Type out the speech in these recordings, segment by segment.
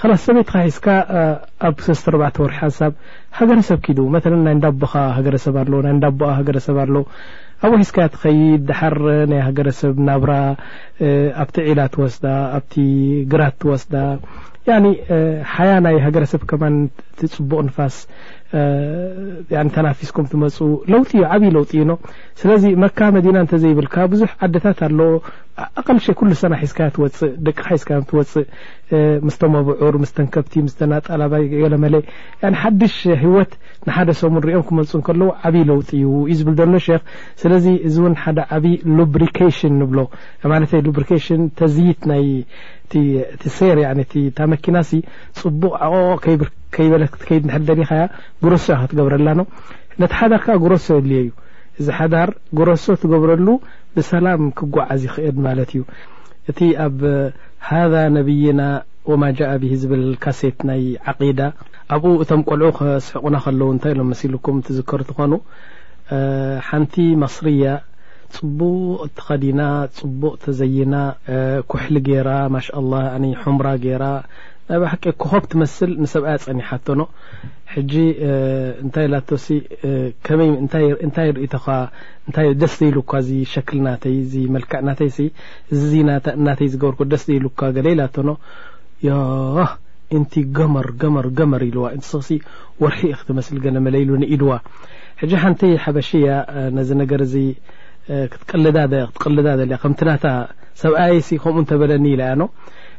ኸላስ ሰበይትኻ ሒዝካ ኣብ ሰለስተ ኣርባዕተ ወርሒ ሓንሳብ ሃገረሰብ ኪዱ መተለን ናይ እንዳ ኣቦኻ ሃገረሰብ ኣሎ ናይ እንዳ ኣቦኣ ሃገረሰብ ኣሎ ኣብኡ ሒዝካያ ትኸይድ ደሓር ናይ ሃገረሰብ ናብራ ኣብቲ ዒላ ትወስዳ ኣብቲ ግራት ትወስዳ ያኒ ሓያ ናይ ሃገረሰብ ከማን እቲ ጽቡቕ ንፋስ ተናፊስኩም ትመፁ ለውጢ እዩ ዓብዪ ለውጢ እዩ ኖ ስለዚ መካ መዲና እንተዘይብልካ ብዙሕ ዓድታት ኣሎ ኣቐልሸ ኩሉ ሰና ሒዝካ ትወፅእ ደቅኻ ሒዝካ ትወፅእ ምስቶም ኣብዑር ምስተን ከብቲ ምስተን ኣጣላባይ ገለመለ ያኒ ሓድሽ ህይወት ንሓደ ሰሙን ሪኦም ክመፁ እንከለዉ ዓብዪ ለውጢ እዩ እዩ ዝብል ዘሎ ሸክ ስለዚ እዚ እውን ሓደ ዓብዪ ሉብሪኬሽን ንብሎ ማለት ሉብሪኬሽን ተዝይት ናይ እቲ ሴር እቲ እታ መኪናሲ ፅቡቕ ዓቆቆ ከይበለት ክትከይድ ንድሕር ደሊኻያ ጉረሶ እያ ክትገብረላ ነው ነቲ ሓዳር ከዓ ጉረሶ የድልዮ እዩ እዚ ሓዳር ጉረሶ ትገብረሉ ብሰላም ክጓዓዝ ይኽእል ማለት እዩ እቲ ኣብ ሃዛ ነብይና ወማ ጃኣ ቢሂ ዝብል ካሴት ናይ ዓቂዳ ኣብኡ እቶም ቆልዑ ከስሕቁና ከለዉ እንታይ ኢሎም መሲልኩም ትዝከሩ ትኾኑ ሓንቲ መስርያ ጽቡቅ ተኸዲና ጽቡቅ ተዘይና ኩሕሊ ጌራ ማሻላህ ኣኒ ሑምራ ጌራ ናይ ባሓቂ ኮኾብ ትመስል ንሰብኣያ ጸኒሓቶኖ ሕጂ እንታይ ኢላቶሲ ከመይ እንታይ እንታይ ርእቶኻ እንታይ ደስ ዘይሉኳ እዚ ሸክል ናተይ እዚ መልክዕ ናተይሲ እዝዚ ናተይ ዝገበርኩ ደስ ዘይሉካ ገለ ኢላቶ ን ያህ ኢንቲ ገመር ገመር ገመር ኢልዋ ኢንትስክሲ ወርሒ ኢኪ ትመስሊ ገለ መለ ኢሉ ን ኢድዋ ሕጂ ሓንቲ ሓበሽያ ነዚ ነገር እዚ ክትቅልዳ ክትቅልዳ ደልያ ከምቲ ናታ ሰብኣየይሲ ከምኡ እንተ በለኒ ኢላያ ን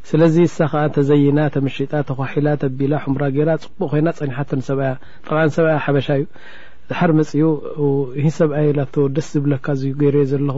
ስለዚ ንሳ ከኣ ተዘይና ተመሺጣ ተኳሒላ ተቢላ ሑምራ ገይራ ጽቡቅ ኮይና ጸኒሓቶ ንሰብኣያ ጠብዓ ሰብኣያ ሓበሻ እዩ ድሓር መጺኡ እሂ ሰብኣየይ ኢላቶ ደስ ዝብለካ እዚ ገይረዮ ዘለኩ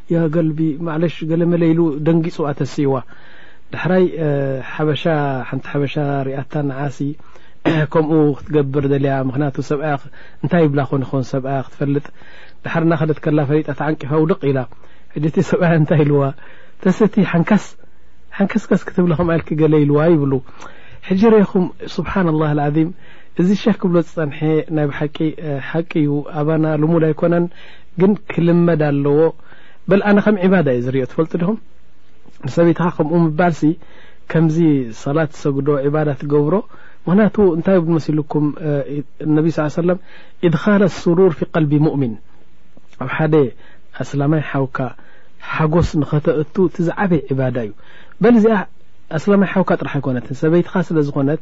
ያ ገልቢ ማዕለሽ ገለመለ ኢሉ ደንጊጹ ኣተሲዋ ዳሕራይ ሓበሻ ሓንቲ ሓበሻ ሪኣታ ንዓሲ ከምኡ ክትገብር ደልያ ምክንያቱ ሰብኣያ እንታይ ይብላ ኮን ይኮን ሰብኣያ ክትፈልጥ ዳሓር እናኸደት ከላ ፈሊጣ ተዓንቂፋ ውድቕ ኢላ ሕጂ እቲ ሰብኣያ እንታይ ኢልዋ ተሰቲ ሓንካስ ሓንከስከስ ክትብለ ከምኣ ኢልኪ ገለ ኢልዋ ይብሉ ሕጂ ርኹም ስብሓን ላህ ልዓዚም እዚ ሸክ ክብሎ ዝፀንሐ ናይ ብሓቂ ሓቂ እዩ ኣባና ልሙድ ኣይኮነን ግን ክልመድ ኣለዎ በል ኣነ ከም ዒባዳ እየ ዝሪኦ ትፈልጡ ዲኹም ንሰበይትኻ ከምኡ ምባልሲ ከምዚ ሰላት ትሰግዶ ዒባዳ ትገብሮ ምክንያቱ እንታይ መሲልኩም ነቢ ስ ሰለም ኢድኻል ስሩር ፊ ቀልቢ ሙእሚን ኣብ ሓደ ኣስላማይ ሓውካ ሓጎስ ንኸተእቱ እቲ ዝዓበይ ዕባዳ እዩ በል እዚኣ ኣስላማይ ሓውካ ጥራሕ ኣይኮነትን ሰበይትኻ ስለ ዝኾነት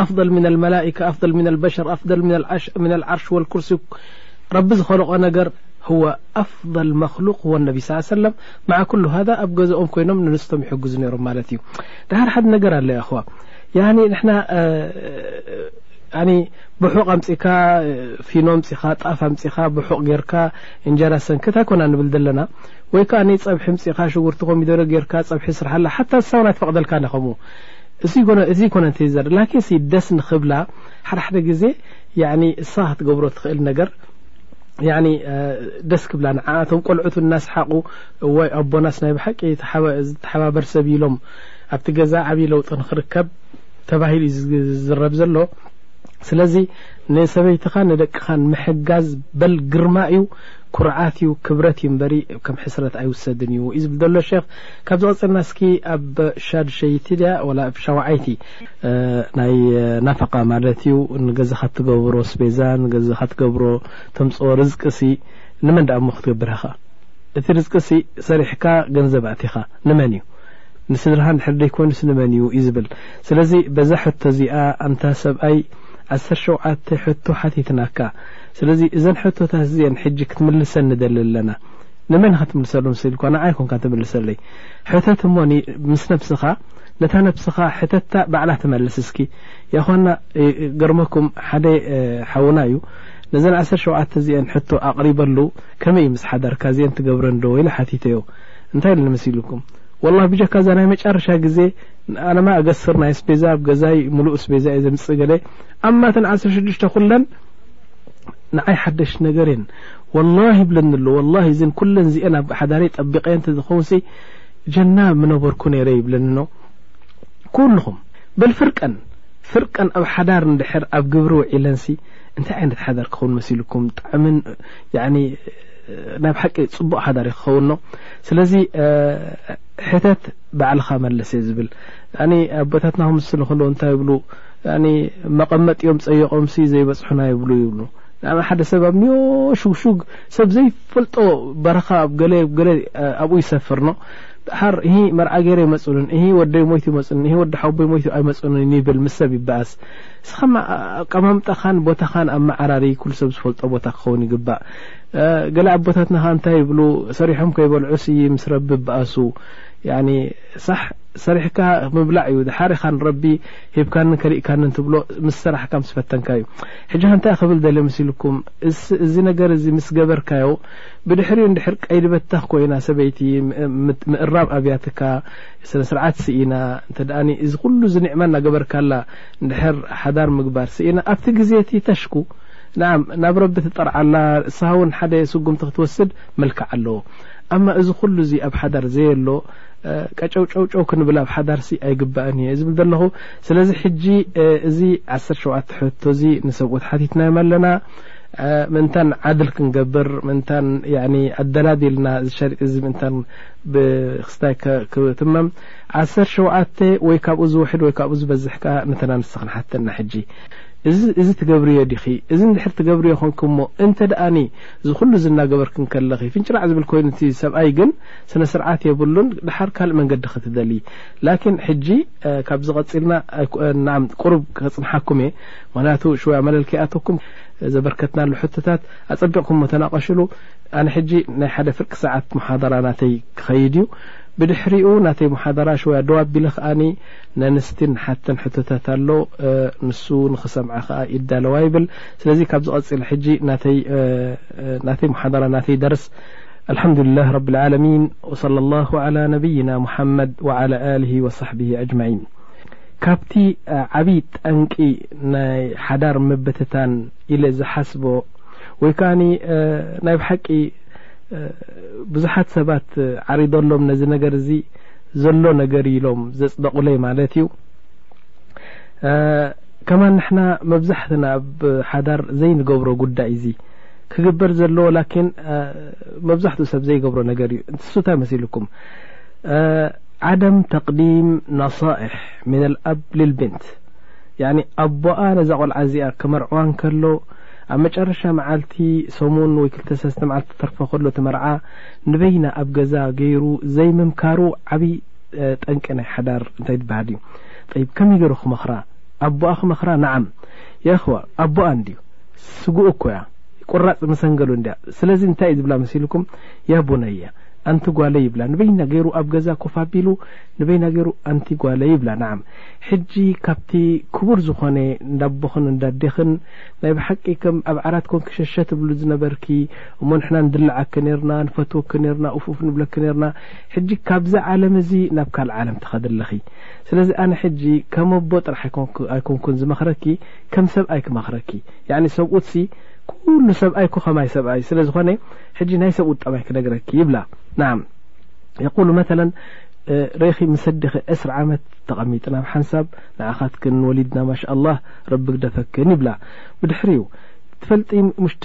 ኣፍደል ሚነል መላኢካ ኣፍደል ሚነል በሸር ኣፍደል ሚነል ዓርሽ ወል ኩርሲ ረቢ ዝኸለቆ ነገር ሁወ ኣፍደል መክሉቅ ሁወ ነቢ ስ ሰለም መዓ ኩሉ ሃዛ ኣብ ገዘኦም ኮይኖም ንንስቶም ይሕግዙ ነይሮም ማለት እዩ ድሓር ሓደ ነገር ኣሎ ኣኹዋ ያኒ ንሕና ኣኒ ብሑቕ ኣምፂእካ ፊኖ ኣምፂኻ ጣፍ ኣምፂኻ ብሑቕ ጌርካ እንጀራ ሰንክት ኣይኮና ንብል ዘለና ወይ ከዓ ጸብሒ ምፂእኻ ሽጉርቲ ኮሚደረ ጌርካ ጸብሒ ስርሓላ ሓታ ንሳውን ኣይትፈቕደልካ ነ ከምኡ እዚ ኣይኮነን ቴዘር ላኪን ሲ ደስ ንክብላ ሓደ ሓደ ግዜ ያኒ እሳ ክትገብሮ ትክእል ነገር ያኒ ደስ ክብላ ንዓኣ እቶም ቆልዑት እናስሓቁ እዋይ ኣቦናስ ናይ ብሓቂ ዝተሓባበር ሰብ እዩ ኢሎም ኣብቲ ገዛ ዓብዪ ለውጢ ንክርከብ ተባሂሉ እዩ ዝዝረብ ዘሎ ስለዚ ንሰበይትኻን ንደቅኻን ምሕጋዝ በል ግርማ እዩ ኩርዓት እዩ ክብረት እዩ እምበሪ ከም ሕስረት ኣይውሰድን እዩ እዩ ዝብል ዘሎ ሸክ ካብዚ ቀጽልና እስኪ ኣብ ሻድሸይቲ ድያ ወላ ኣብ ሻውዓይቲ ናይ ናፈቃ ማለት እዩ ንገዛኻ ትገብሮ ኣስቤዛ ንገዛኻ ትገብሮ ተምጽኦ ርዝቂ ሲ ንመን ደኣ እሞ ክትገብር ኢኻ እቲ ርዝቂ ሲ ሰሪሕካ ገንዘብ ኣእቲኻ ንመን እዩ ንስድራኻ እንድሕር ዘይኮይኑስ ንመን እዩ እዩ ዝብል ስለዚ በዛ ሕቶ እዚኣ ኣንታ ሰብኣይ ዓሰርተ ሸውዓተ ሕቶ ሓቲትናካ ስለዚ እዘን ሕቶታት እዚአን ሕጂ ክትምልሰን ንደሊ ኣለና ንመን ኢኻ ትምልሰሉ ንሱ ኢልኳ ንዓይ ኮንካ ትምልሰለይ ሕተት እሞ ምስ ነብስኻ ነታ ነብስኻ ሕተታ ባዕላ ትመልስ እስኪ የእኳና ገርመኩም ሓደ ሓውና እዩ ነዘን ዓሰርተ ሸውዓተ እዚአን ሕቶ ኣቕሪበሉ ከመይ እዩ ምስ ሓዳርካ እዚአን ትገብረን ዶ ኢለ ሓቲተዮ እንታይ ኢለ ንመስልኩም ወላ ብጀካ እዛ ናይ መጨረሻ ግዜ ኣነማ እገስር ናይ ስቤዛ ኣብ ገዛይ ሙሉእ ስቤዛ እየ ዘምፅእ ገለ ኣማተን ዓስር ሽዱሽተ ኩለን ንዓይ ሓደሽ ነገር እየን ወላሂ ይብለኒ ኣሎ ወላሂ እዝን ኩለን እዚኤን ኣብ ሓዳረይ ጠቢቀየን ተዝኸውንሲ ጀና ምነበርኩ ነይረ ይብለኒኖ ኩልኹም በል ፍርቀን ፍርቀን ኣብ ሓዳር እንድሕር ኣብ ግብሪ ውዒለንሲ እንታይ ዓይነት ሓዳር ክኸውን መሲልኩም ጣዕምን ናይ ብ ሓቂ ፅቡቅ ሓዳር ዩ ክኸውን ኖ ስለዚ ሕተት ባዕልኻ መለሰ ዝብል ኣቦታትና ክምስ ንክሎ እንታይ ይብሉ መቐመጢ ዮም ፀይቆምሲ ዘይበፅሑና ይብሉ ይብሉ ንኣብነት ሓደ ሰብ ኣብ ኒዮ ሹግሹግ ሰብ ዘይፈልጦ በረኻ ኣብ ገለ ገለ ኣብኡ ይሰፍር ኖ ድሓር እሂ መርዓ ገይረ ይመፁንን እሂ ወደይ ሞይቱ ይመፁንን እሂ ወዲ ሓወቦይ ሞይቱ ኣይመፁንን ይብል ምስ ሰብ ይበኣስ እስኻ ኣቀማምጣኻን ቦታኻን ኣመዓራሪ ኩሉ ሰብ ዝፈልጦ ቦታ ክኸውን ይግባእ ገለ ኣቦታትና ኸ እንታይ ይብሉ ሰሪሖም ከይበልዑ ስይ ምስ ረቢ በኣሱ ያኒ ሳሕ ሰሪሕካ ምብላዕ እዩ ድሓር ኢኻ ንረቢ ሂብካንን ከሊእካንን ትብሎ ምስ ሰራሕካ ምስ ፈተንካ እዩ ሕጂ ከ እንታይ ክብል ደልየ መሲልኩም እዚ ነገር እዚ ምስ ገበርካዮ ብድሕሪኡ እንድሕር ቀይዲ በተኽ ኮይና ሰበይቲ ምእራም ኣብያትካ ስነ ስርዓት ስኢና እንተ እዚ ኩሉ እዚ ኒዕማ እናገበርካላ እንድሕር ሓዳር ምግባር ስኢና ኣብቲ ግዜ እቲ ተሽኩ ንዓም ናብ ረቢ ትጠርዓላ ንስኻ እውን ሓደ ስጉምቲ ክትወስድ መልክዕ ኣለዎ ኣማ እዚ ኩሉ እዚ ኣብ ሓዳር ዘየሎ ቀጨውጨውጨው ክንብል ኣብ ሓዳርሲ ኣይግባእን እየ ዝብል ዘለኹ ስለዚ ሕጂ እዚ ዓሰርተ ሸውዓተ ሕቶ እዚ ንሰብኡት ሓቲትናዮም ኣለና ምእንታን ዓድል ክንገብር ምእንታን ኣደላዲልና እዚ ሸሪጥ እዚ ምእንታን ብክስታይ ክትመም ዓሰርተ ሸውዓተ ወይ ካብኡ ዝውሕድ ወይ ካብኡ ዝበዝሕ ከኣ ነተን ኣንስቲ ክንሓተና ሕጂ እዚ ትገብርዮ ዲኺ እዚ ንድሕር ትገብርዮ ኮንክ እሞ እንተ ደኣኒ እዚ ኩሉ እዚ እናገበርክ ከለኺ ፍንጭራዕ ዝብል ኮይኑ እቲ ሰብኣይ ግን ስነ ስርዓት የብሉን ድሓር ካልእ መንገዲ ክትደሊ ላኪን ሕጂ ካብዚ ቀጺልና ናኣም ቁሩብ ከጽንሓኩም እየ ምክንያቱ ሽወይ ኣመለል ከይኣተኩም ዘበርከትናሉ ሕቶታት ኣጸቢቕኩሞ ተናቐሽሉ ኣነ ሕጂ ናይ ሓደ ፍርቂ ሰዓት መሓደራ ናተይ ክኸይድ እዩ ብድሕሪኡ ናተይ መሓደራ ሽወያ ደው ኣቢለ ከኣኒ ነንስቲን ሓተን ሕቶታት ኣሎ ንሱ ንክሰምዓ ከኣ ይዳለዋ ይብል ስለዚ ካብዚ ቀጺለ ሕጂ ናተይ መሓደራ ናተይ ደርስ ኣልሓምዱሊላህ ረቢልዓለሚን ወሰለላሁ ዓላ ነቢይና ሙሓመድ ወዓላ ኣሊሂ ወሰሕቢሂ ኣጅመዒን ካብቲ ዓብዪ ጠንቂ ናይ ሓዳር ምብትታን ኢለ ዝሓስቦ ወይ ከዓኒ ናይ ብሓቂ ብዙሓት ሰባት ዓሪዶሎም ነዚ ነገር እዚ ዘሎ ነገር እዩ ኢሎም ዘፅደቑለይ ማለት እዩ ከማን ንሕና መብዛሕትና ኣብ ሓዳር ዘይንገብሮ ጉዳይ እዚ ክግበር ዘለዎ ላኪን መብዛሕትኡ ሰብ ዘይገብሮ ነገር እዩ ንሱ እንታይ መሲልኩም ዓደም ተቅዲም ነሳኢሕ ምን ኣልኣብ ልልብንት ያኒ ኣቦኣ ነዛ ቆልዓ እዚኣ ክመርዕዋ እንከሎ ኣብ መጨረሻ መዓልቲ ሰሙን ወይ ክልተ ሰለስተ መዓልቲ ተርፎ ከሎ እቲ መርዓ ንበይና ኣብ ገዛ ገይሩ ዘይምምካሩ ዓብዪ ጠንቂ ናይ ሓዳር እንታይ ዝበሃል እዩ ጠይብ ከመይ ገይሩ ክመኽራ ኣቦኣ ክመኽራ ንዓም የእኽዋ ኣቦኣ እንድዩ ስግኡ እኮ እያ ቁራጽ መሰንገሉ እንድያ ስለዚ እንታይ እዩ ዝብላ መሲልኩም ያ ቡነየ ኣንቲ ጓለይ ይብላ ንበይና ገይሩ ኣብ ገዛ ኮፍ ኣቢሉ ንበይና ገይሩ ኣንቲ ጓለይ ይብላ ናዓም ሕጂ ካብቲ ክቡር ዝኾነ እንዳ ኣቦኽን እንዳ ኣዴኽን ናይ ብሓቂ ከም ኣብ ዓራት ኮንኪ ሸሸ ትብሉ ዝነበርኪ እሞ ንሕና ንድልዓኪ ኔርና ንፈትወኪ ኔርና ኡፍ ኡፍ ንብለኪ ኔርና ሕጂ ካብዚ ዓለም እዚ ናብ ካልእ ዓለም ትኸዲ ኣለኺ ስለዚ ኣነ ሕጂ ከም ኣቦ ጥራሕ ኣይኮንኩን ዝመኽረኪ ከም ሰብኣይ ክመኽረኪ ያዕኒ ሰብኡትሲ ኩሉ ሰብኣይኮ ከማይ ሰብኣይ ስለ ዝኾነ ሕጂ ናይ ሰብኡት ጠባይ ክነግረኪ ይብላ ናዓም የቁሉ መተለን ሬኺ ምስ ኣዴኺ ዕስራ ዓመት ተቐሚጥና ብ ሓንሳብ ንዓኻትክን ወሊድና ማሻ ኣላህ ረቢ ግደፈክን ይብላ ብድሕሪ እዩ ትፈልጢ ሙሽቲ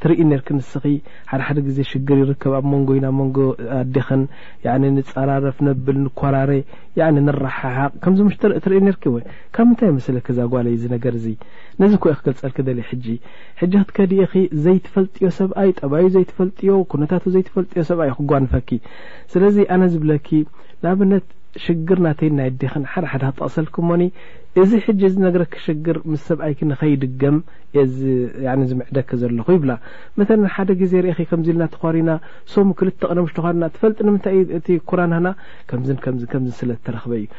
ትርኢ ነርክ ንስኺ ሓደ ሓደ ግዜ ሽግር ይርከብ ኣብ መንጎ ኢና መንጎ ኣዴኽን ንፃራረፍ ነብል ንኮራረ ንረሓሓቕ ከምዚ ሙሽቲ ትርኢ ነርኪ ወ ካብ ምንታይ ይመስለኪ እዛ ጓለይ እዚ ነገር እዚ ነዚ እኮ እየ ክገልጸልኪ ደልየ ሕጂ ሕጂ ክትከዲ ኢኺ ዘይትፈልጥዮ ሰብኣይ ጠባዩ ዘይትፈልጥዮ ኩነታቱ ዘይትፈልጥዮ ሰብኣይ እዩ ክጓንፈኪ ስለዚ ኣነ ዝብለኪ ንኣብነት ሽግር ናተይን ናይ ኣዴኽን ሓደ ሓደ ክጠቕሰልኪ እሞኒ እዚ ሕጂ ዝነግረኪ ሽግር ምስ ሰብኣይኪ ንኸይድገም እየ ዝምዕደኪ ዘለኹ ይብላ መተን ሓደ ግዜ ርኢኺ ከምዚ ኢልና ተዃሪና ሶሙ ክልተ ቅነ ምሽ ተዃሪና ትፈልጢ ንምንታይ እቲ ኩራናህና ከምዝን ከምዝን ከምዝን ስለ እተረኽበ እዩ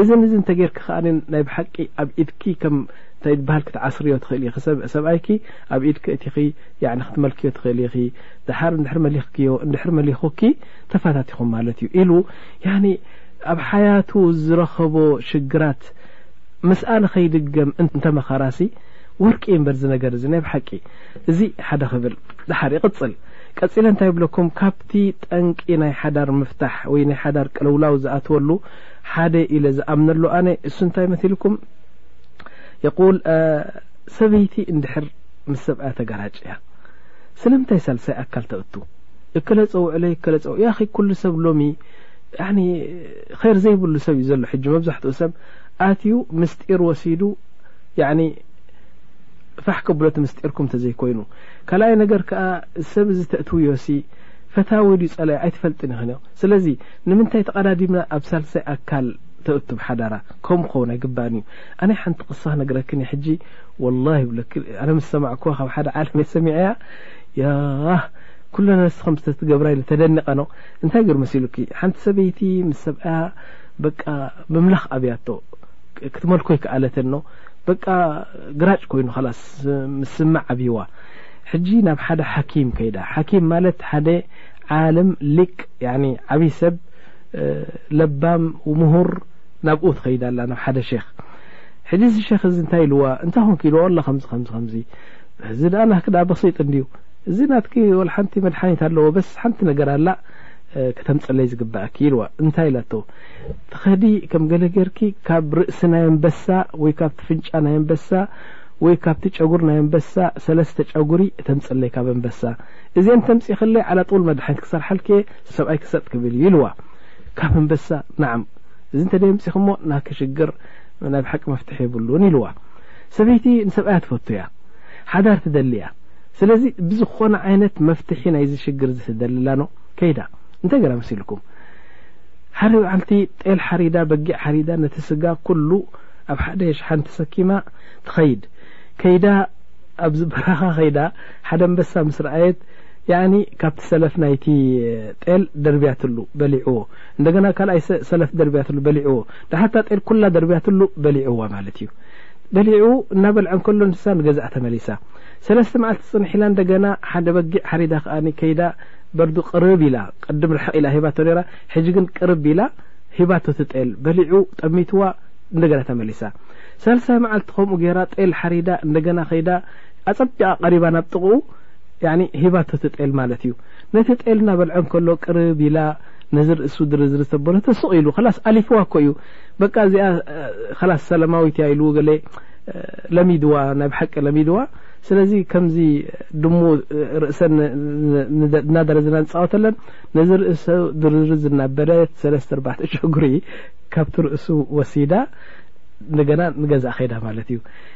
እዝን እዝን እንተጌርኪ ከኣ ናይ ብሓቂ ኣብ ኢድኪ ከም እንታይ ድበሃል ክትዓስርዮ ትኽእሊ ኢኺ ሰብኣይኪ ኣብ ኢድኪ እቲኺ ያዕኒ ክትመልክዮ ትኽእሊ ኢኺ ደሓር እንድሕር መሊኽክዮ እንድሕር መሊኹኪ ተፋታቲኹም ማለት እዩ ኢሉ ያኒ ኣብ ሓያቱ ዝረኸቦ ሽግራት ምስኣ ንኸይድገም እንተመኸራሲ ወርቂ እዩ እምበር እዚ ነገር እዚ ናይ ብሓቂ እዚ ሓደ ክብል ደሓር ይቕጽል ቀጺለ እንታይ ይብለኩም ካብቲ ጠንቂ ናይ ሓዳር ምፍታሕ ወይ ናይ ሓዳር ቅልውላው ዝኣትወሉ ሓደ ኢለ ዝኣምነሉ ኣነ እሱ እንታይ መትልኩም የቁል ሰበይቲ እንድሕር ምስ ሰብኣያ ተጋራጭ እያ ስለምንታይ ሳልሳይ ኣካል ተእቱ እክለ ፀውዕለ እክለ ፀው ያ ኩሉ ሰብ ሎሚ ኸይር ዘይብሉ ሰብ እዩ ዘሎ ሕጂ መብዛሕትኡ ሰብ ኣትዩ ምስጢር ወሲዱ ፋሕ ከብሎት ምስጢርኩም ተዘይኮይኑ ካልኣይ ነገር ከዓ ሰብ እዚ ተእትውዮ ሲ ፈታዊ ድዩ ፀላዩ ኣይትፈልጥን ይኽን ስለዚ ንምንታይ ተቀዳዲምና ኣብ ሳልሳይ ኣካል ተእቱብ ሓዳራ ከምኡ ክኸውን ኣይግባእን እዩ ኣነ ሓንቲ ቅሳ ክነግረኪ እኔ ሕጂ ወላሂ ይብለኪ ኣነ ምስ ሰማዕኩዋ ካብ ሓደ ዓለም እየ ሰሚዐያ ያህ ኩለ ነስኸም ዝተትገብራ ኢለ ተደኒቐ ነው እንታይ ገይሩ መሲሉኪ ሓንቲ ሰበይቲ ምስ ሰብኣያ በቃ ምምላኽ ኣብያቶ ክትመልኮ ይከኣለተን ነው በቃ ግራጭ ኮይኑ ኸላስ ምስ ስማዕ ኣብይዋ ሕጂ ናብ ሓደ ሓኪም ከይዳ ሓኪም ማለት ሓደ ዓልም ሊቅ ያኒ ዓብይ ሰብ ለባም ምሁር ናብኡ ትኸይድ ኣላ ናብ ሓደ ሸክ ሕጂ እዚ ሸክ እዚ እንታይ ኢልዋ እንታይ ኮንክ ኢልዋ ወላ ከምዚ ከምዚ ከምዚ እዚ ደኣ ናህክ ደኣ በሲጥ እንድዩ እዚ ናትኪ ወላ ሓንቲ መድሓኒት ኣለዎ በስ ሓንቲ ነገር ኣላ ከተምፅለይ ዝግባኣኪ ኢልዋ እንታይ ኢላቶ ትኸዲ ከም ገለ ጌርኪ ካብ ርእሲ ናይ ኣንበሳ ወይ ካብቲ ፍንጫ ናይ ኣንበሳ ወይ ካብቲ ጨጉሪ ናይ ኣንበሳ ሰለስተ ጨጉሪ እተምፅለይ ካብ ኣንበሳ እዚኤን ተምጺክለይ ዓላ ጡል መድሓኒት ክሰርሓልኪ እየ ሰብኣይ ክሰጥ ክብል እዩ ኢልዋ ካብ ኣንበሳ ናዓም እዚ እንተደይ ኣምጺክሞ ናኪ ሽግር ናይ ብሓቂ መፍትሒ የብሉን ኢልዋ ሰበይቲ ንሰብኣያ ትፈቱ እያ ሓዳር ትደሊ እያ ስለዚ ብዝኾነ ዓይነት መፍትሒ ናይዚ ሽግር እዚ ትደሊ ኣላኖ ከይዳ እንታይ ገራ መሲልኩም ሓደ በዓልቲ ጤል ሓሪዳ በጊዕ ሓሪዳ ነቲ ስጋ ኩሉ ኣብ ሓደ ሸሓን ተሰኪማ ትኸይድ ከይዳ ኣብዚ በረኻ ከይዳ ሓደ ኣንበሳ ምስ ረኣየት ያኣኒ ካብቲ ሰለፍ ናይቲ ጤል ደርብያትሉ በሊዕዎ እንደገና ካልኣይ ሰለፍ ደርብያትሉ በሊዕዎ ድሓር እታ ጤል ኩላ ደርብያትሉ በሊዕዋ ማለት እዩ በሊዑ እናበልዐ እንከሎ ንሳ ንገዛእ ተመሊሳ ሰለስተ መዓልቲ ፅንሕ ኢላ እንደገና ሓደ በጊዕ ሓሪዳ ከኣኒ ከይዳ በርዱ ቅርብ ኢላ ቅድም ርሕቕ ኢላ ሂባቶ ነራ ሕጂ ግን ቅርብ ኢላ ሂባቶ ትጤል በሊዑ ጠሚትዋ እንደገና ተመሊሳ ሳልሳይ መዓልቲ ከምኡ ገይራ ጤል ሓሪዳ እንደገና ከይዳ ኣጸቢቓ ቀሪባ ናብ ጥቕኡ ያኒ ሂባቶ እቲ ጤል ማለት እዩ ነቲ ጤል እናበልዐ እንከሎ ቅርብ ኢላ ነዚ ርእሱ ድርዝሪ ተበሎ ተስቕ ኢሉ ከላስ ኣሊፍዋ እኮ እዩ በቃ እዚኣ ከላስ ሰላማዊት እያ ኢሉ ገለ ለሚድዋ ናይ ብሓቂ ለሚድዋ ስለዚ ከምዚ ድሙ ርእሰን እናደረዝና ንፃወተለን ነዚ ርእሰ ድርድር ዝናበለ ሰለስተ ኣርባዕተ ሸጉሪ ካብቲ ርእሱ ወሲዳ እንደገና ንገዛ ከይዳ ማለት እዩ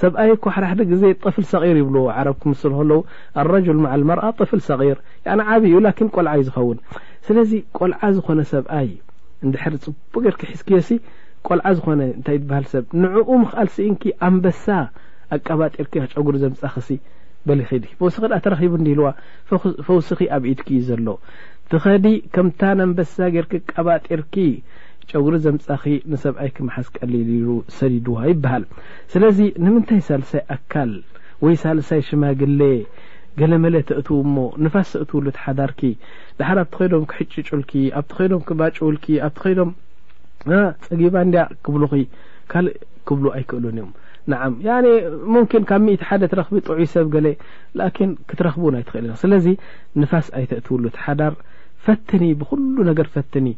ሰብኣይ እኮ ሓደሓደ ግዜ ጠፍል ሰቂር ይብልዎ ዓረብ ክምስሉ ከለዉ ኣረጁል ማዓ ኣልመርኣ ጥፍል ሰቂር ያኒ ዓቢ እዩ ላኪን ቆልዓ እዩ ዝከዉን ስለዚ ቆልዓ ዝኮነ ሰብኣይ እንድሕር ጽቡቅ ጌርኪ ሒዝክዮሲ ቆልዓ ዝኮነ እንታይ ዝበሃል ሰብ ንዕኡ ምክኣል ስኢንኪ ኣንበሳ ኣቀባጢርኪ ኣብ ጨጉሪ ዘምጻክሲ በሊ ኪዲ ፈውስኪ ድኣ ተረኪቡ እንዲ ኢልዋ ፈውስኪ ኣብ ኢድኪ እዩ ዘሎ ትኸዲ ከምታ ነንበሳ ጌርኪ ቀባጢርኪ ጨጉሪ ዘምጻኺ ንሰብኣይኪ ምሓዝ ቀሊል ኢሉ ሰዲድዋ ይበሃል ስለዚ ንምንታይ ሳልሳይ ኣካል ወይ ሳልሳይ ሽማግሌ ገለመለ ተእትዊ እሞ ንፋስ ተእትውሉ እቲ ሓዳርኪ ደሓር ኣብቲ ከይዶም ክሕጭጩልኪ ኣብቲ ከይዶም ክባጭውልኪ ኣብቲ ከይዶም እ ጸጊባ እንድያ ክብሉኺ ካልእ ክብሉ ኣይክእሉን እዮም ንዓም ያኔ ሙምኪን ካብ ሚእቲ ሓደ ትረኽቢ ጥዑይ ሰብ ገለ ላኪን ክትረኽቢ እውን ኣይትኽእል ኢና ስለዚ ንፋስ ኣይተእትውሉ እቲ ሓዳር ፈትኒ ብኩሉ ነገር ፈትኒ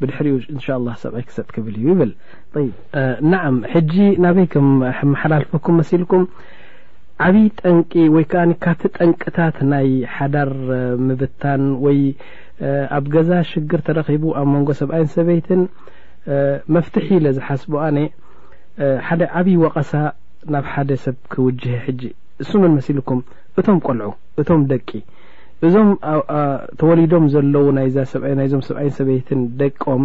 ብድሕሪኡ እንሻ ላ ሰብኣይ ክሰጥ ክብል እዩ ይብል ናዓም ሕጂ ናበይ ከም መሓላልፈኩም መሲልኩም ዓብይ ጠንቂ ወይ ከዓ ካብቲ ጠንቅታት ናይ ሓዳር ምብታን ወይ ኣብ ገዛ ሽግር ተረኺቡ ኣብ መንጎ ሰብኣይን ሰበይትን መፍትሒ ኢለ ዝሓስቦ ኣነ ሓደ ዓብይ ወቐሳ ናብ ሓደ ሰብ ክውጅሀ ሕጂ እሱ መን መሲልኩም እቶም ቆልዑ እቶም ደቂ እዞም ተወሊዶም ዘለዉ ናይዛ ሰብኣይ ናይዞም ሰብኣይን ሰበይትን ደቆም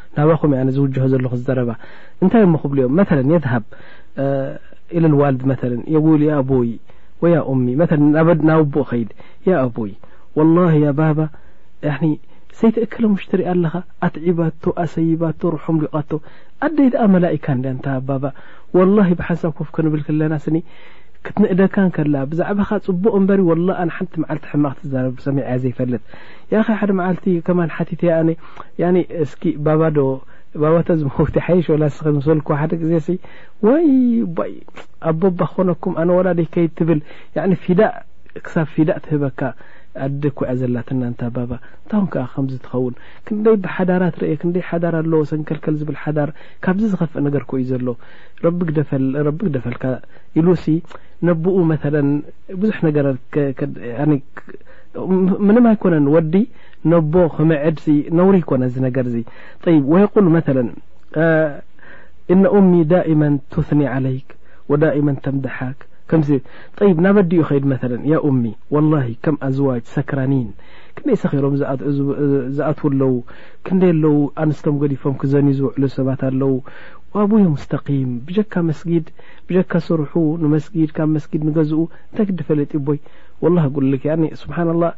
ናባኹም እየ ኣነ ዝውጅሆ ዘለኹ እዚ ዘረባ። እንታይ እሞ ክብሉ እዮም መተለን የዝሃብ ኢለ ልዋልድ መተለን የጉል ያ ኣቦይ ወይ ያ ኡሚ መተለን ናብ ናውቦ እኸይድ ያ ኣቦይ ወላሂ ያ ባባ ያኒ ዘይትእክለ ሙሽ ትርኢ ኣለኻ ኣትዒባቶ ኣሰይባቶ ርሑም ሊቓቶ ኣደይ ደኣ መላኢካ እንድያ እንታ ኣባባ ወላሂ ብሓንሳብ ኮፍ ክንብል ክለና ስኒ ክትንእደካ ከላ ብዛዕባኻ ጽቡቕ እምበሪ ወላ ኣነ ሓንቲ መዓልቲ ሕማቕ ትዛረብ ሰሚዐያ ዘይፈልጥ ያኸ ሓደ መዓልቲ ከማን ሓቲተያ ኣነ ያኒ እስኪ ባባ ዶ ባባ ተዝመውት ይሓይሽ ወላ እስኺ ምሰልኩ ሓደ ግዜ ሲ ዋይ ባይ ኣቦባ ክኾነኩም ኣነ ወላደይ ከይትብል ያኒ ፊዳእ ክሳብ ፊዳእ ትህበካ ኣደ እኮ እያ ዘላትና እንታ ባባ እንታይ ውን ከዓ ከምዚ ትኸውን ክንደይ ብሓዳራት ርአ ክንደይ ሓዳር ኣሎ ሰንከልከል ዝብል ሓዳር ካብዚ ዝኸፍእ ነገር ኮ እዩ ዘሎ ረቢ ግደፈል ረቢ ግደፈልካ ኢሉሲ ነብኡ መተለን ብዙሕ ነገር ምንም ኣይኮነን ወዲ ነቦ ክምዕድሲ ነውሪ ይኮነ እዚ ነገር እዚ ጠይብ ወየቁሉ መተለን እነ ኡሚ ዳኢመን ቱስኒ ዓለይክ ወዳኢመን ተምድሓክ ከምዚ ጠይብ ናብ ኣዲኡ ይኸይድ መተለን ያ ኡሚ ወላሂ ከም ኣዝዋጅ ሰክራኒን ክንደይ ሰኺሮም ዝኣትዉ ኣለዉ ክንደይ ኣለዉ ኣንስቶም ገዲፎም ክዘንዩ ዝውዕሉ ሰባት ኣለዉ ዋቡየ ሙስተቂም ብጀካ መስጊድ ብጀካ ስርሑ ንመስጊድ ካብ መስጊድ ንገዝኡ እንታይ ክዲ ፈለጥ ቦይ ወላ ጉልክ ስብሓንላ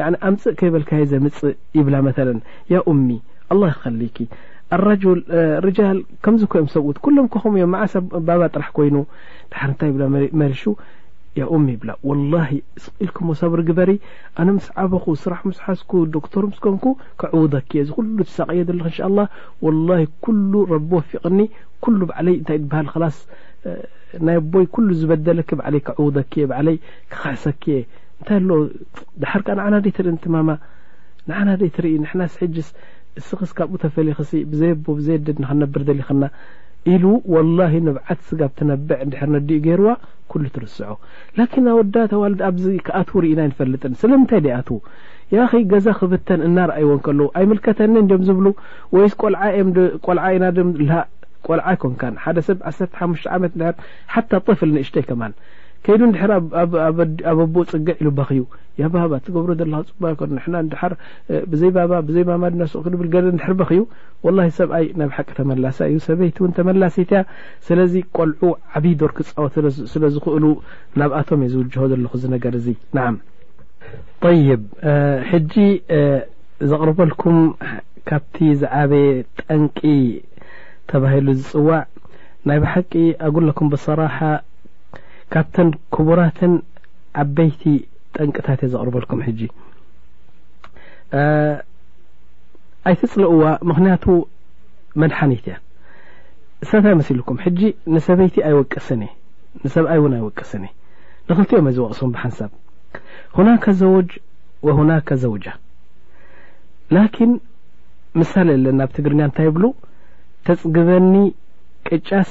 ያኒ ኣምጽእ ከይበልካዮ ዘምጽእ ይብላ መተለን ያ ኡሚ ኣላ ይኸሊኪ ኣራጁል ርጃል ከምዚ ኮዮም ሰብኡት ኩሎም ኮ ከምኡ እዮም መዓሰ ባባ ጥራሕ ኮይኑ ድሓር እንታይ ይብላ መልሹ ያ ኡሚ ይብላ ወላሂ ስኢልክሞ ሰብሪ ግበሪ ኣነ ምስ ዓበኹ ስራሕ ምስ ሓዝኩ ዶክተር ምስ ኮንኩ ክዕውደኪ እየ እዚ ኩሉ ትሳቀየ ዘለኽ እንሻ ኣላ ወላሂ ኩሉ ረቢ ወፊቕኒ ኩሉ ባዕለይ እንታይ ዝበሃል ክላስ ናይ ኣቦይ ኩሉ ዝበደለኪ ባዕለይ ክዕውደኪ እየ ባዕለይ ክኸሕሰኪ እየ እንታይ ኣሎ ድሓር ከኣ ንዓና ደይትርእን እቲ ማማ ንዓና ደይትርኢ ንሕናስ ሕጅስ እስኽስ ካብኡ ተፈሊኽሲ ብዘይ ኣቦ ብዘይ ኣደ ንክንነብር ደሊኽና ኢሉ ወላሂ ንብዓት ስጋብ ትነብዕ እንድሕር ነዲኡ ገይርዋ ኩሉ ትርስዖ ላኪን ኣወዳ ተዋልድ ኣብዚ ክኣትዉ ርኢና ኣይንፈልጥን ስለምንታይ ደይኣትዉ ያኺ ገዛ ክብተን እናርኣይዎ እንከለዉ ኣይምልከተንን ድዮም ዝብሉ ወይስ ቆልዓ እዮም ቆልዓ ኢና ድም ላ ቆልዓ ኣይኮንካን ሓደ ሰብ ዓሰርተ ሓሙሽተ ዓመት እንድሕር ሓታ ጥፍል ንእሽተይ ከማን ከይዱ እንድሕር ኣብ ኣቦኡ ጽግዕ ኢሉ በኽዩ ያ ባባ ትገብሮ ዘለኻ ጽቡቅ ኣይኮን ንሕና እንድሓር ብዘይ ባባ ብዘይ ማማ ድና ሱቅ ክንብል ገለ እንድሕር በኽዩ ወላሂ ሰብኣይ ናብ ሓቂ ተመላሳ እዩ ሰበይቲ እውን ተመላሲት እያ ስለዚ ቆልዑ ዓብይ ዶር ክጻወት ስለ ዝኽእሉ ናብኣቶም እየ ዝውጅሆ ዘለኹ እዚ ነገር እዚ ንዓም طይብ ሕጂ ዘቕርበልኩም ካብቲ ዝዓበየ ጠንቂ ተባሂሉ ዝጽዋዕ ናይ ብሓቂ ኣጉለኩም ብሰራሓ ካብተን ክቡራትን ዓበይቲ ጠንቅታት እየ ዘቕርበልኩም ሕጂ ኣይትፅልእዋ ምክንያቱ መድሓኒት እያ እሳታይ መሲልኩም ሕጂ ንሰበይቲ ኣይወቅስን እየ ንሰብኣይ እውን ኣይወቅስን እየ ንክልቲኦም እየ ዝወቕሶም ብሓንሳብ ሁናከ ዘውጅ ወሁናከ ዘውጃ ላኪን ምሳሌ ኣለና ብ ትግርኛ እንታይ ይብሉ ተፅግበኒ ቅጫስ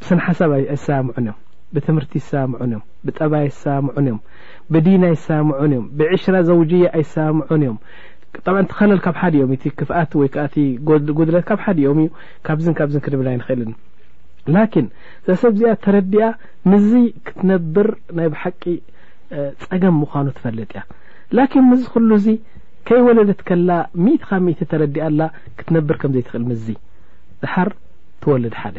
ብስነሓሳብ ኣይሰማምዑን እዮም፣ ብትምህርቲ ኣይሰማምዑን እዮም፣ ብጠባይ ኣይሰማምዑን እዮም፣ ብዲን ኣይሰማምዑን እዮም፣ ብዕሽራ ዘውጅያ ኣይሰማምዑን እዮም፣ ጠብዓ እቲ ኸለል ካብ ሓዲኦም እዩ፣ እቲ ክፍኣት ወይ ከዓ እቲ ጉድለት ካብ ሓዲኦም እዩ፣ ካብዝን ካብዝን ክንብል ኣይንኽእልን። ላኪን እዛ ሰብ እዚኣ ተረዲኣ ምዚ ክትነብር ናይ ብሓቂ ጸገም ምዃኑ ትፈልጥ እያ። ላኪን ምዚ ኩሉ እዚ ከይወለደት ከላ ሚእቲ ካብ ሚእቲ ተረዲኣ ኣላ ክትነብር ከም ዘይትኽእል ምዚ ድሓር ትወልድ ሓደ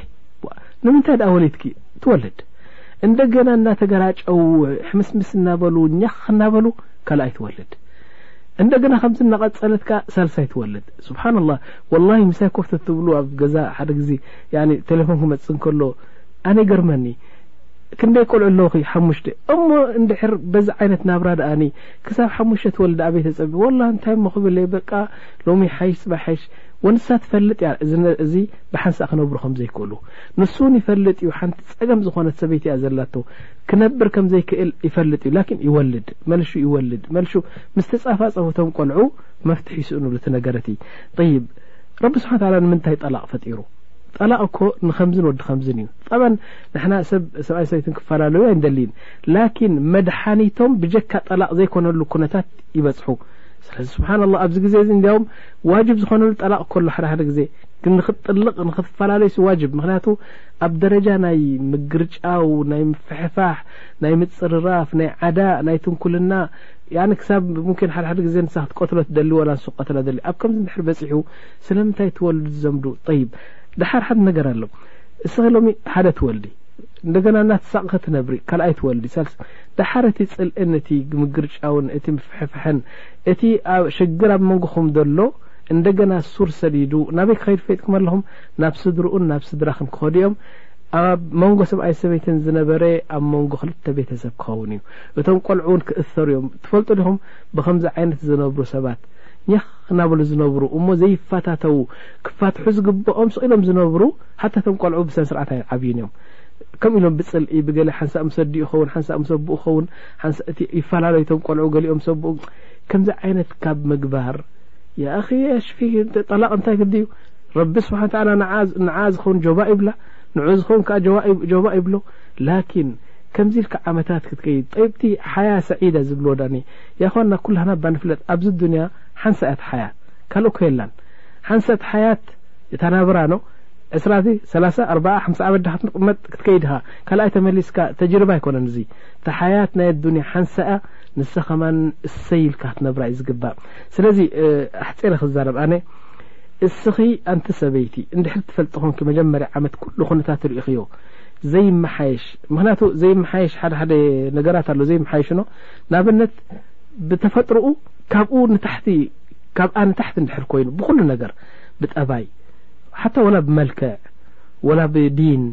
ንምንታይ ድኣ ወሊድኪ ትወልድ እንደገና እናተገራጨው ሕምስምስ እናበሉ ኛኽ እናበሉ ካልኣይ ትወልድ እንደገና ከምዚ እናቐጸለት ከኣ ሳልሳይ ትወልድ ስብሓንላ ወላሂ ምሳይ ኮፍ ተትብሉ ኣብ ገዛ ሓደ ግዜ ቴሌፎን ክመጽእ እንከሎ ኣነ ይገርመኒ ክንደይ ቆልዑ ኣለውኺ ሓሙሽተ እሞ እንድሕር በዚ ዓይነት ናብራ ደኣኒ ክሳብ ሓሙሽተ ትወልድ ኣበይ ተጸቢ ወላ እንታይ እሞ ክብል በቃ ሎሚ ሓይሽ ጽባሕ ሓይሽ ውን ንሳ ትፈልጥ እያ እዚ እዚ ብሓንሳእ ክነብሩ ከም ዘይክእሉ ንሱ ውን ይፈልጥ እዩ ሓንቲ ጸገም ዝኾነት ሰበይቲ እያ ዘላቶ ክነብር ከም ዘይክእል ይፈልጥ እዩ ላኪን ይወልድ መልሹ ይወልድ መልሹ ምስ ተጻፋጸፉ እቶም ቆልዑ መፍትሒ ይስእኑሉ እቲ ነገር እቲ طይብ ረቢ ስብሓን ተዓላ ንምንታይ ጠላቕ ፈጢሩ ጠላቕ እኮ ንከምዝን ወዲ ከምዝን እዩ ጠብዓ ንሕና ሰብ ሰብኣይ ሰበይትን ክፈላለዩ ኣይንደልይን ላኪን መድሓኒቶም ብጀካ ጠላቕ ዘይኮነሉ ኩነታት ይበፅሑ ስለዚ ስብሓን ላ ኣብዚ ግዜ እዚ እንዲያውም ዋጅብ ዝኾነሉ ጠላቕ እኮ ኣሎ ሓደ ሓደ ግዜ ግን ንክትጥልቕ ንክትፈላለዩሲ ዋጅብ ምክንያቱ ኣብ ደረጃ ናይ ምግርጫው ናይ ምፍሕፋሕ ናይ ምጽርራፍ ናይ ዓዳ ናይ ትንኩልና ያኒ ክሳብ ሙምኪን ሓደ ሓደ ግዜ ንሳ ክትቀትሎ ትደሊ ወላ ንሱ ክቀትላ ደሊ ኣብ ከምዚ እንድሕር በጺሑ ስለምንታይ ትወልዱ ዝዘምዱ ጠይብ ድሓር ሓደ ነገር ኣሎ እስኺ ሎሚ ሓደ ትወልዲ እንደገና እናተሳቕኺ ትነብሪ ካልኣይ ትወልዲ ሳልስ ድሓር እቲ ጽልእን እቲ ምግርጫውን እቲ ምፍሕፍሕን እቲ ሽግር ኣብ መንጎኹም ዘሎ እንደገና ሱር ሰዲዱ ናበይ ክኸይድ ፈሊጥኩም ኣለኹም ናብ ስድርኡን ናብ ስድራኽን ክኸዱ እዮም ኣብ መንጎ ሰብኣይ ሰበይትን ዝነበረ ኣብ መንጎ ክልተ ቤተሰብ ክኸውን እዩ እቶም ቆልዑ እውን ክእሰሩ እዮም ትፈልጡ ዲኹም ብከምዚ ዓይነት ዝነብሩ ሰባት ኘኽ እናበሉ ዝነብሩ እሞ ዘይፋታተዉ ክፋትሑ ዝግብኦም ስኢሎም ዝነብሩ ሓታ እቶም ቆልዑ ብሰነ ስርዓት ኣይዓብዩን እዮም ከምኡ ኢሎም ብፅልኢ ብገለ ሓንሳእ ምስ ኣዲኡ ኸውን ሓንሳእ ምስ ኣቦኡ ኸውን ሓንሳ እቲ ይፈላለዩ እቶም ቆልዑ ገሊኦም ሰብኡ ከምዚ ዓይነት ካብ ምግባር ያኣኺ ኣሽፊ ጠላቕ እንታይ ግዲ እዩ ረቢ ስብሓን ተዓላ ንዓ ዝኸውን ጆባ ይብላ ንዑ ዝኸውን ከዓ ጆባ ይብሎ ላኪን ከምዚ ኢልካ ዓመታት ክትከይድ ጠይብቲ ሓያ ሰዒዳ ዝብልዎ ዳኒ ያኳና ኩላህና ባ ንፍለጥ ኣብዚ ዱንያ ሓንሳ እያት ሓያ ካልእ ኮ የላን ሓንሳት ሓያት እታ ናብራ ኖ ዕስራ ሰላሳ ኣርባዓ ሓምሳ ዓመት ዳክትንቕመጥ ክትከይድኻ ካልኣይ ተመሊስካ ተጅርባ ኣይኮነን እዚ እታ ሓያት ናይ ኣዱንያ ሓንሳእ እያ ንሳ ከማን እሰይ ኢልካ ክትነብራ እዩ ዝግባእ ስለዚ ኣሕጺረ ክዛረብ ኣነ እስኺ ኣንቲ ሰበይቲ እንድሕር ትፈልጢ ኮንኪ መጀመርያ ዓመት ኩሉ ኩነታት ርኢኽዮ ዘይመሓየሽ ምክንያቱ ዘይመሓየሽ ሓደ ሓደ ነገራት ኣሎ ዘይመሓየሽኖ ንኣብነት ብተፈጥሮኡ ካብኡ ንታሕቲ ካብኣ ንታሕቲ እንድሕር ኮይኑ ብኩሉ ነገር ብጠባይ ሓታ ወላ ብመልክዕ ወላ ብዲን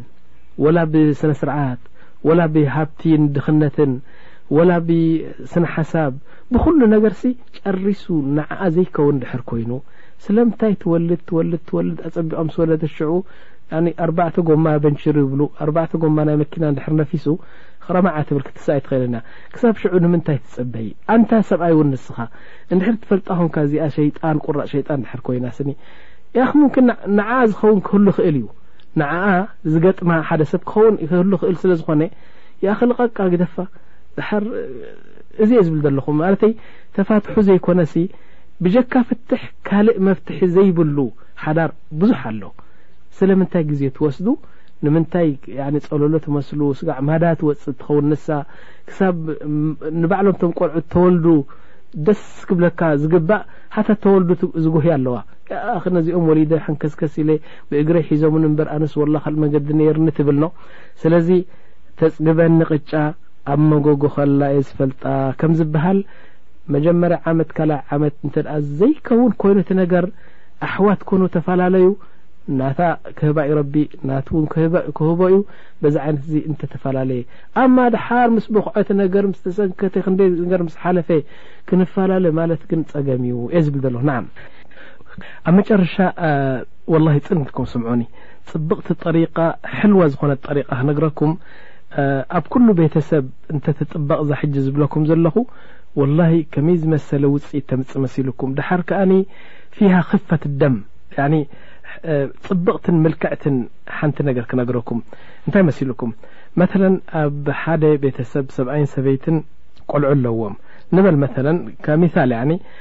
ወላ ብስነ ስርዓት ወላ ብሃብቲን ድኽነትን ወላ ብስነሓሳብ ብኹሉ ነገርሲ ጨሪሱ ንዓኣ ዘይከውን ድሕር ኮይኑ ስለምንታይ ትወልድ ትወልድ ትወልድ ኣጸቢቆም ምስ ወለደት ሽዑ ኣርባዕተ ጎማ በንቺሩ ይብሉ ኣርባዕተ ጎማ ናይ መኪና ድሕር ነፊሱ ኽረማዓ ትብል ክትስኣ ኣይትኽእልን እያ ክሳብ ሽዑ ንምንታይ ትጽበይ ኣንታ ሰብኣይ እውን ንስኻ እንድሕር ትፈልጣ ኾንካ እዚኣ ሸይጣን ቁራጽ ሸይጣን ድሕር ኮይና ስኒ ያኽ ምምክን ንዓኣ ዝኸውን ክህሉ ይኽእል እዩ ንዓኣ ዝገጥማ ሓደ ሰብ ክኸውን ክህሉ ክእል ስለ ዝኾነ ይኣኺ ልቐቃ ግደፋ ድሓር እዚ እየ ዝብል ዘለኹ ማለተይ ተፋትሑ ዘይኮነሲ ብጀካ ፍትሕ ካልእ መፍትሒ ዘይብሉ ሓዳር ብዙሕ ኣሎ ስለምንታይ ግዜ ትወስዱ ንምንታይ ጸሎሎ ትመስሉ ስጋዕ ማዳ ትወጽእ ትኸውን ንሳ ክሳብ ንባዕሎም ቶም ቆልዑት ተወልዱ ደስ ክብለካ ዝግባእ ሓታ ተወልዱ ዝጉህያ ኣለዋ ያኣኽ ነዚኦም ወሊደ ሓንከስከስ ኢለ ብእግረይ ሒዞሙኒ እምበር ኣነስ ወላ ካልእ መገዲ ነይርኒ ትብል ን ስለዚ ተጽግበኒ ቅጫ ኣብ መጎጎ ከላ እየ ዝፈልጣ ከም ዝበሃል መጀመርያ ዓመት ካልኣ ዓመት እንተ ዘይከውን ኮይኑ እቲ ነገር ኣሕዋት ኮኑ ተፈላለዩ ናታ ክህባ እዩ ረቢ ናት እውን ክህቦ እዩ በዚ ዓይነት እዚ እንተተፈላለየ ኣማ ድሓር ምስ ቦክዐቲ ነገር ምስ ተሰንከተ ክንደይ ነገር ምስ ሓለፈ ክንፈላለ ማለት ግን ጸገም እዩ እየ ዝብል ዘሎ ናዓ ኣብ መጨረሻ ወላሂ ጽንትኩም ስምዑኒ ጽብቕቲ ጠሪቃ ሕልዋ ዝኾነት ጠሪቃ ክነግረኩም ኣብ ኩሉ ቤተሰብ እንተ ትጥበቕ እዛ ሕጂ ዝብለኩም ዘለኹ ወላሂ ከመይ ዝመሰለ ውጽኢት ተምጽእ መሲልኩም ድሓር ከኣኒ ፊሃ ክፈት ደም ያኒ ጽብቕትን ምልክዕትን ሓንቲ ነገር ክነግረኩም እንታይ መሲልኩም መተለን ኣብ ሓደ ቤተሰብ ሰብኣይን ሰበይትን ቆልዑ ኣለዎም ንበል መተለን ከምሳል ያኒ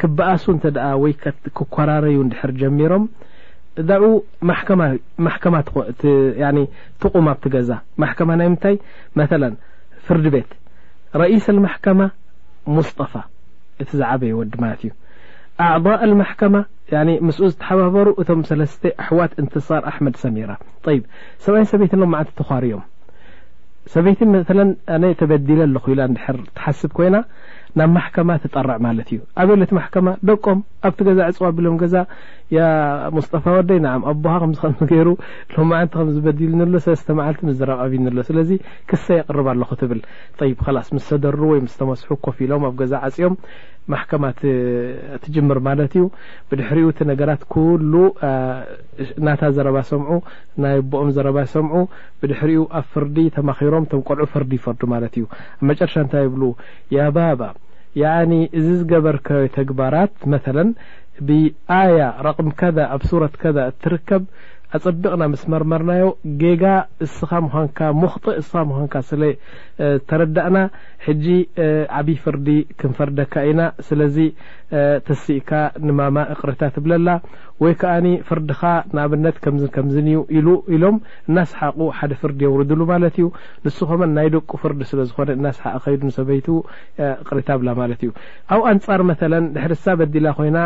ክበኣሱ እንተ ወይ ክኮራረዩ እንድሕር ጀሚሮም እዳኡ ማሕከማ ማሕከማ ትቁም ኣብቲ ገዛ ማሕከማ ናይ ምንታይ መተላ ፍርድ ቤት ረኢስ ኣልማሕከማ ሙስጠፋ እቲ ዝዓበየ ወዲ ማለት እዩ ኣዕضء ኣልማሕከማ ምስኡ ዝተሓባበሩ እቶም ሰለስተ ኣሕዋት እንትሳር ኣሕመድ ሰሚራ ይብ ሰብኣይን ሰበይትን ሎ መዓልቲ ተዃርዮም ሰበይቲ መተለ ኣነ ተበዲለ ኣለኹ ኢላ እንድሕር ትሓስብ ኮይና ናብ ማሕከማ ትጠርዕ ማለት እዩ ኣበለት ማሕከማ ደቆም ኣብቲ ገዛ ዕጽው ኣቢሎም ገዛ ያ ሙስጠፋ ወደይ ንዓም ኣቦኻ ከምዚ ከምዚ ገይሩ ሎማዓንቲ ከምዚ በዲልኒ ኣሎ ሰለስተ መዓልቲ ምዝራብ ኣብይኒ ኣሎ ስለዚ ክሰ የቕርብ ኣለኹ ትብል ጠይብ ከላስ ምስ ሰደሩ ወይ ምስ ተመስሑ ኮፍ ኢሎም ኣብ ገዛ ዓጽዮም ማሕከማ ትጅምር ማለት እዩ ብድሕሪኡ እቲ ነገራት ኩሉ ናታ ዘረባ ሰምዑ ናይ ኣቦኦም ዘረባ ሰምዑ ብድሕሪኡ ኣብ ፍርዲ ተማኺሮም እቶም ቆልዑ ፍርዲ ይፈርዱ ማለት እዩ ኣብ መጨረሻ እንታይ ይብሉ ያ ባባ ያኣኒ እዚ ዝገበርካዮ ተግባራት መተለን ብኣያ ረቅም ከዛ ኣብ ሱረት ከዛ እትርከብ ኣጸቢቅና ምስ መርመርናዮ ጌጋ እስኻ ምዃንካ ሙኽጥእ እስኻ ምዃንካ ስለ ተረዳእና ሕጂ ዓቢ ፍርዲ ክንፈርደካ ኢና ስለዚ ተሲእካ ንማማ እቅርታ ትብለላ ወይ ከኣኒ ፍርድኻ ንኣብነት ከምዝን ከምዝን እዩ ኢሉ ኢሎም እናስሓቁ ሓደ ፍርዲ የውርድሉ ማለት እዩ ንሱ ከማን ናይ ደቁ ፍርዲ ስለ ዝኮነ እናሰሓቀ ከይዱ ንሰበይቱ እቅሪታ ብላ ማለት እዩ ኣው ኣንጻር መተለን ድሕሪ እሳ በዲላ ኮይና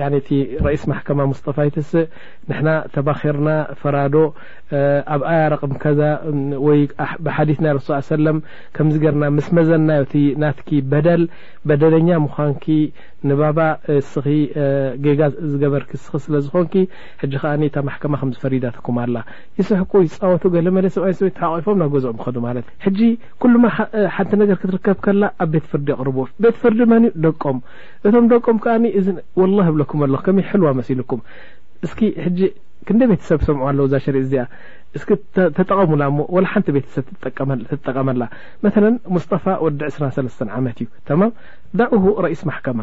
ያኒ እቲ ረኢስ ማሕከማ ሙስጠፋ ይትስእ ንሕና ተባኪርና ፈራዶ ኣብ ኣያ ረቅም ከዛ ወይ ብሓዲት ናይ ረሱል ስ ሰለም ከምዚ ገርና ምስ መዘናዮ እቲ ናትኪ በደል በደለኛ ምዃንኪ ንባባ እስኺ ጌጋ ዝገበርኪ እስኺ ስለ ዝኾንኪ ሕጂ ከኣ እታ ማሕከማ ከም ዝፈሪዳትኩም ኣላ ይስሕቁ ይጻወቱ ገለ መለ ሰብኣይን ሰበይትን ተሓቛቒፎም ናብ ገዝኦም ይኸዱ ማለት ሕጂ ኩሉማ ሓንቲ ነገር ክትርከብ ከላ ኣብ ቤት ፍርዲ የቕርብዎ ቤት ፍርዲ መን እዩ ደቆም እቶም ደቆም ከኣ እዚ ወላሂ እብለኩም ኣለኹ ከመይ ሕልዋ መሲልኩም እስኪ ሕጂ ክንደይ ቤተሰብ ሰምዑ ኣለዉ እዛ ሸሪጥ እዚኣ እስኪ ተጠቐሙላ እሞ ወላ ሓንቲ ቤተሰብ ትጠቀመላ መለ ሙስጠፋ ወዲ ዕስራ ሰለስተን ዓመት እዩ ተማም ዳዑሁ ረኢስ ማሕከማ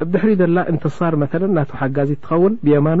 ብድሕሪ ዘላ እንተሳር መለ ናቱ ሓጋዚት ትኸውን ብየማኑ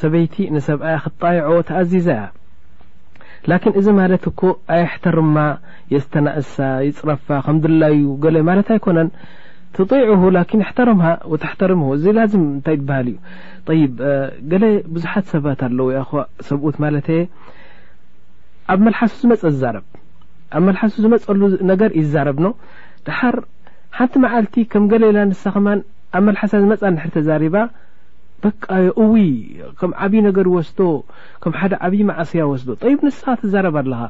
ሰበይቲ ንሰብኣያ ክትጣይዖ ተኣዚዛ እያ ላኪን እዚ ማለት እኮ ኣየሕተርማ የስተናእሳ ይፅረፋ ከም ድላዩ ገለ ማለት ኣይኮነን ትጢዑሁ ላኪን ይሕተርምሃ ወተሕተርምሁ እዚ ላዝም እንታይ ይበሃል እዩ ጠይብ ገለ ብዙሓት ሰባት ኣለዉ ያ ሰብኡት ማለት ኣብ መልሓሱ ዝመፀ ዝዛረብ ኣብ መልሓሱ ዝመፀሉ ነገር ይዛረብ ኖ ድሓር ሓንቲ መዓልቲ ከም ገሌላ ንሳ ኸማን ኣብ መልሓሳ ዝመፃ ንድሕር ተዛሪባ በቃ የእዊ ከም ዓብይ ነገር ይወስዶ ከም ሓደ ዓብይ ማዕስያ ይወስዶ ጠይብ ንስኻ ትዛረብ ኣለኻ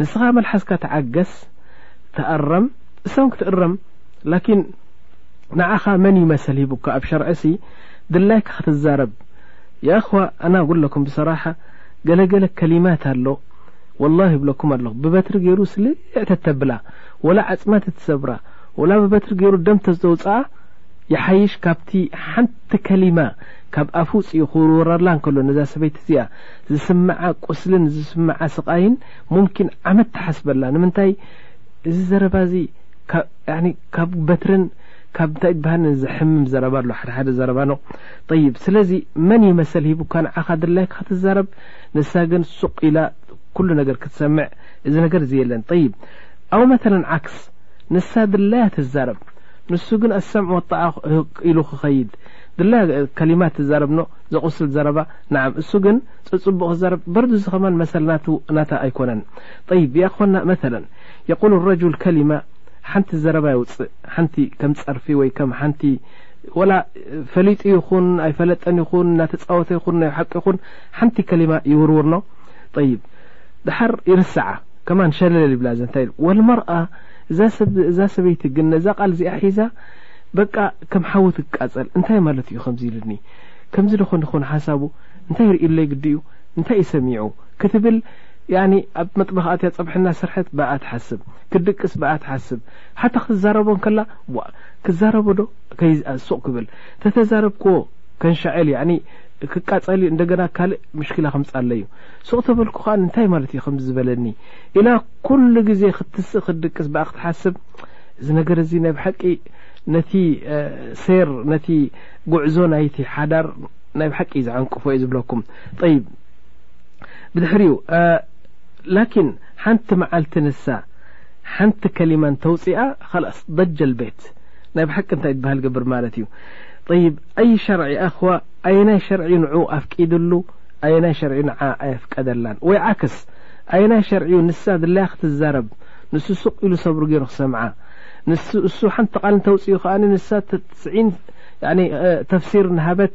ንስኻ መልሓስካ ተዓገስ ተኣረም እሰም ክትእረም ላኪን ንዓኻ መን እዩ መሰል ሂቡካ ኣብ ሸርዕሲ ድላይካ ክትዛረብ የእኽዋ ኣና ኣጉለኩም ብሰራሓ ገለ ገለ ከሊማት ኣሎ ወላሂ ይብለኩም ኣለኹ ብበትሪ ገይሩ ስልዕ ተተብላ ወላ ዓፅማ ተትሰብራ ወላ ብበትሪ ገይሩ ደም ተዘውፅኣ ይሓይሽ ካብቲ ሓንቲ ከሊማ ካብ ኣፉ ውጺኡ ክውርውረላ እንከሎ ነዛ ሰበይቲ እዚኣ ዝስምዓ ቁስልን ዝስምዓ ስቓይን ሙምኪን ዓመት ትሓስበላ ንምንታይ እዚ ዘረባ እዚ ካብ በትርን ካብ እንታይ ይበሃልን ዘሕምም ዘረባ ኣሎ ሓደ ሓደ ዘረባ ኖ ጠይብ ስለዚ መን እዩ መሰል ሂቡካ ንዓኻ ድላይካ ክትዛረብ ንሳ ግን ሱቕ ኢላ ኩሉ ነገር ክትሰምዕ እዚ ነገር እዚ የለን ጠይብ ኣው መተለን ዓክስ ንሳ ድላያ ትዛረብ ንሱ ግን ኣሰምዕ ወጣዕ ኢሉ ክኸይድ ግላ ከሊማት ትዛረብ ን ዘቁስል ዘረባ ናዓም እሱ ግን ጽጽቡቅ ክዛረብ በርዱ እዚ ከማን መሰል ናቱ ናታ ኣይኮነን ጠይብ ያእኽዋና መተለን የቁሉ ረጁል ከሊማ ሓንቲ ዘረባ የውጽእ ሓንቲ ከም ጸርፊ ወይ ከም ሓንቲ ወላ ፈሊጡ ይኹን ኣይፈለጠን ይኹን እናተጻወተ ይኹን ናይ ሓቂ ይኹን ሓንቲ ከሊማ ይውርውር ን ጠይብ ድሓር ይርሰዓ ከማን ሸለል ይብላ ዘንታይ ወልመርኣ እዛ ሰብ እዛ ሰበይቲ ግን ነዛ ቃል እዚኣ ሒዛ በቃ ከም ሓዊ ትቃጸል እንታይ ማለቱ እዩ ከምዚ ኢሉኒ ከምዚ ዶ ኮን ኮን ሓሳቡ እንታይ ርእዩለይ ግዲ እዩ እንታይ እዩ ሰሚዑ ክትብል ያኒ ኣብ መጥበኽ ኣትያ ጸብሒ እናሰርሐት ብኣ ትሓስብ ክትድቅስ ብኣ ትሓስብ ሓታ ክትዛረቦ እንከላ ዋ ክዛረቦ ዶ ሱቕ ክብል ተተዛረብክዎ ከንሻዕል ያኒ ክቃጸል እዩ እንደገና ካልእ ምሽኪላ ከምጻለዩ ሱቕ ተበልኩ ከኣ እንታይ ማለት እዩ ከምዚ ዝበለኒ ኢላ ኩሉ ግዜ ክትስእ ክትድቅስ ብኣ ክትሓስብ እዚ ነገር እዚ ናይ ብሓቂ ነቲ ሴር ነቲ ጉዕዞ ናይቲ ሓዳር ናይ ብሓቂ እዩ ዝዓንቅፎ እየ ዝብለኩም ጠይብ ብድሕሪኡ ላኪን ሓንቲ መዓልቲ ንሳ ሓንቲ ከሊማ እንተውፅኣ ኸላስ ደጀል ቤት ናይ ብሓቂ እንታይ ዝበሃል ገብር ማለት እዩ طይብ ኣይ ሸርዒ ኣኽዋ ኣየናይ ሸርዒ ንዑ ኣፍቂድሉ ኣየናይ ሸርዒ ንዓ ኣየፍቀደላን ወይ ዓክስ ኣየናይ ሸርዒዩ ንሳ ድላያ ክትዛረብ ንሱ ሱቅ ኢሉ ሰብሩ ጌሩ ክሰምዓ ንሱ እሱ ሓንቲ ቃል እንተውጺኡ ከኣ ንሳ ትጽዒን ተፍሲር እናሃበት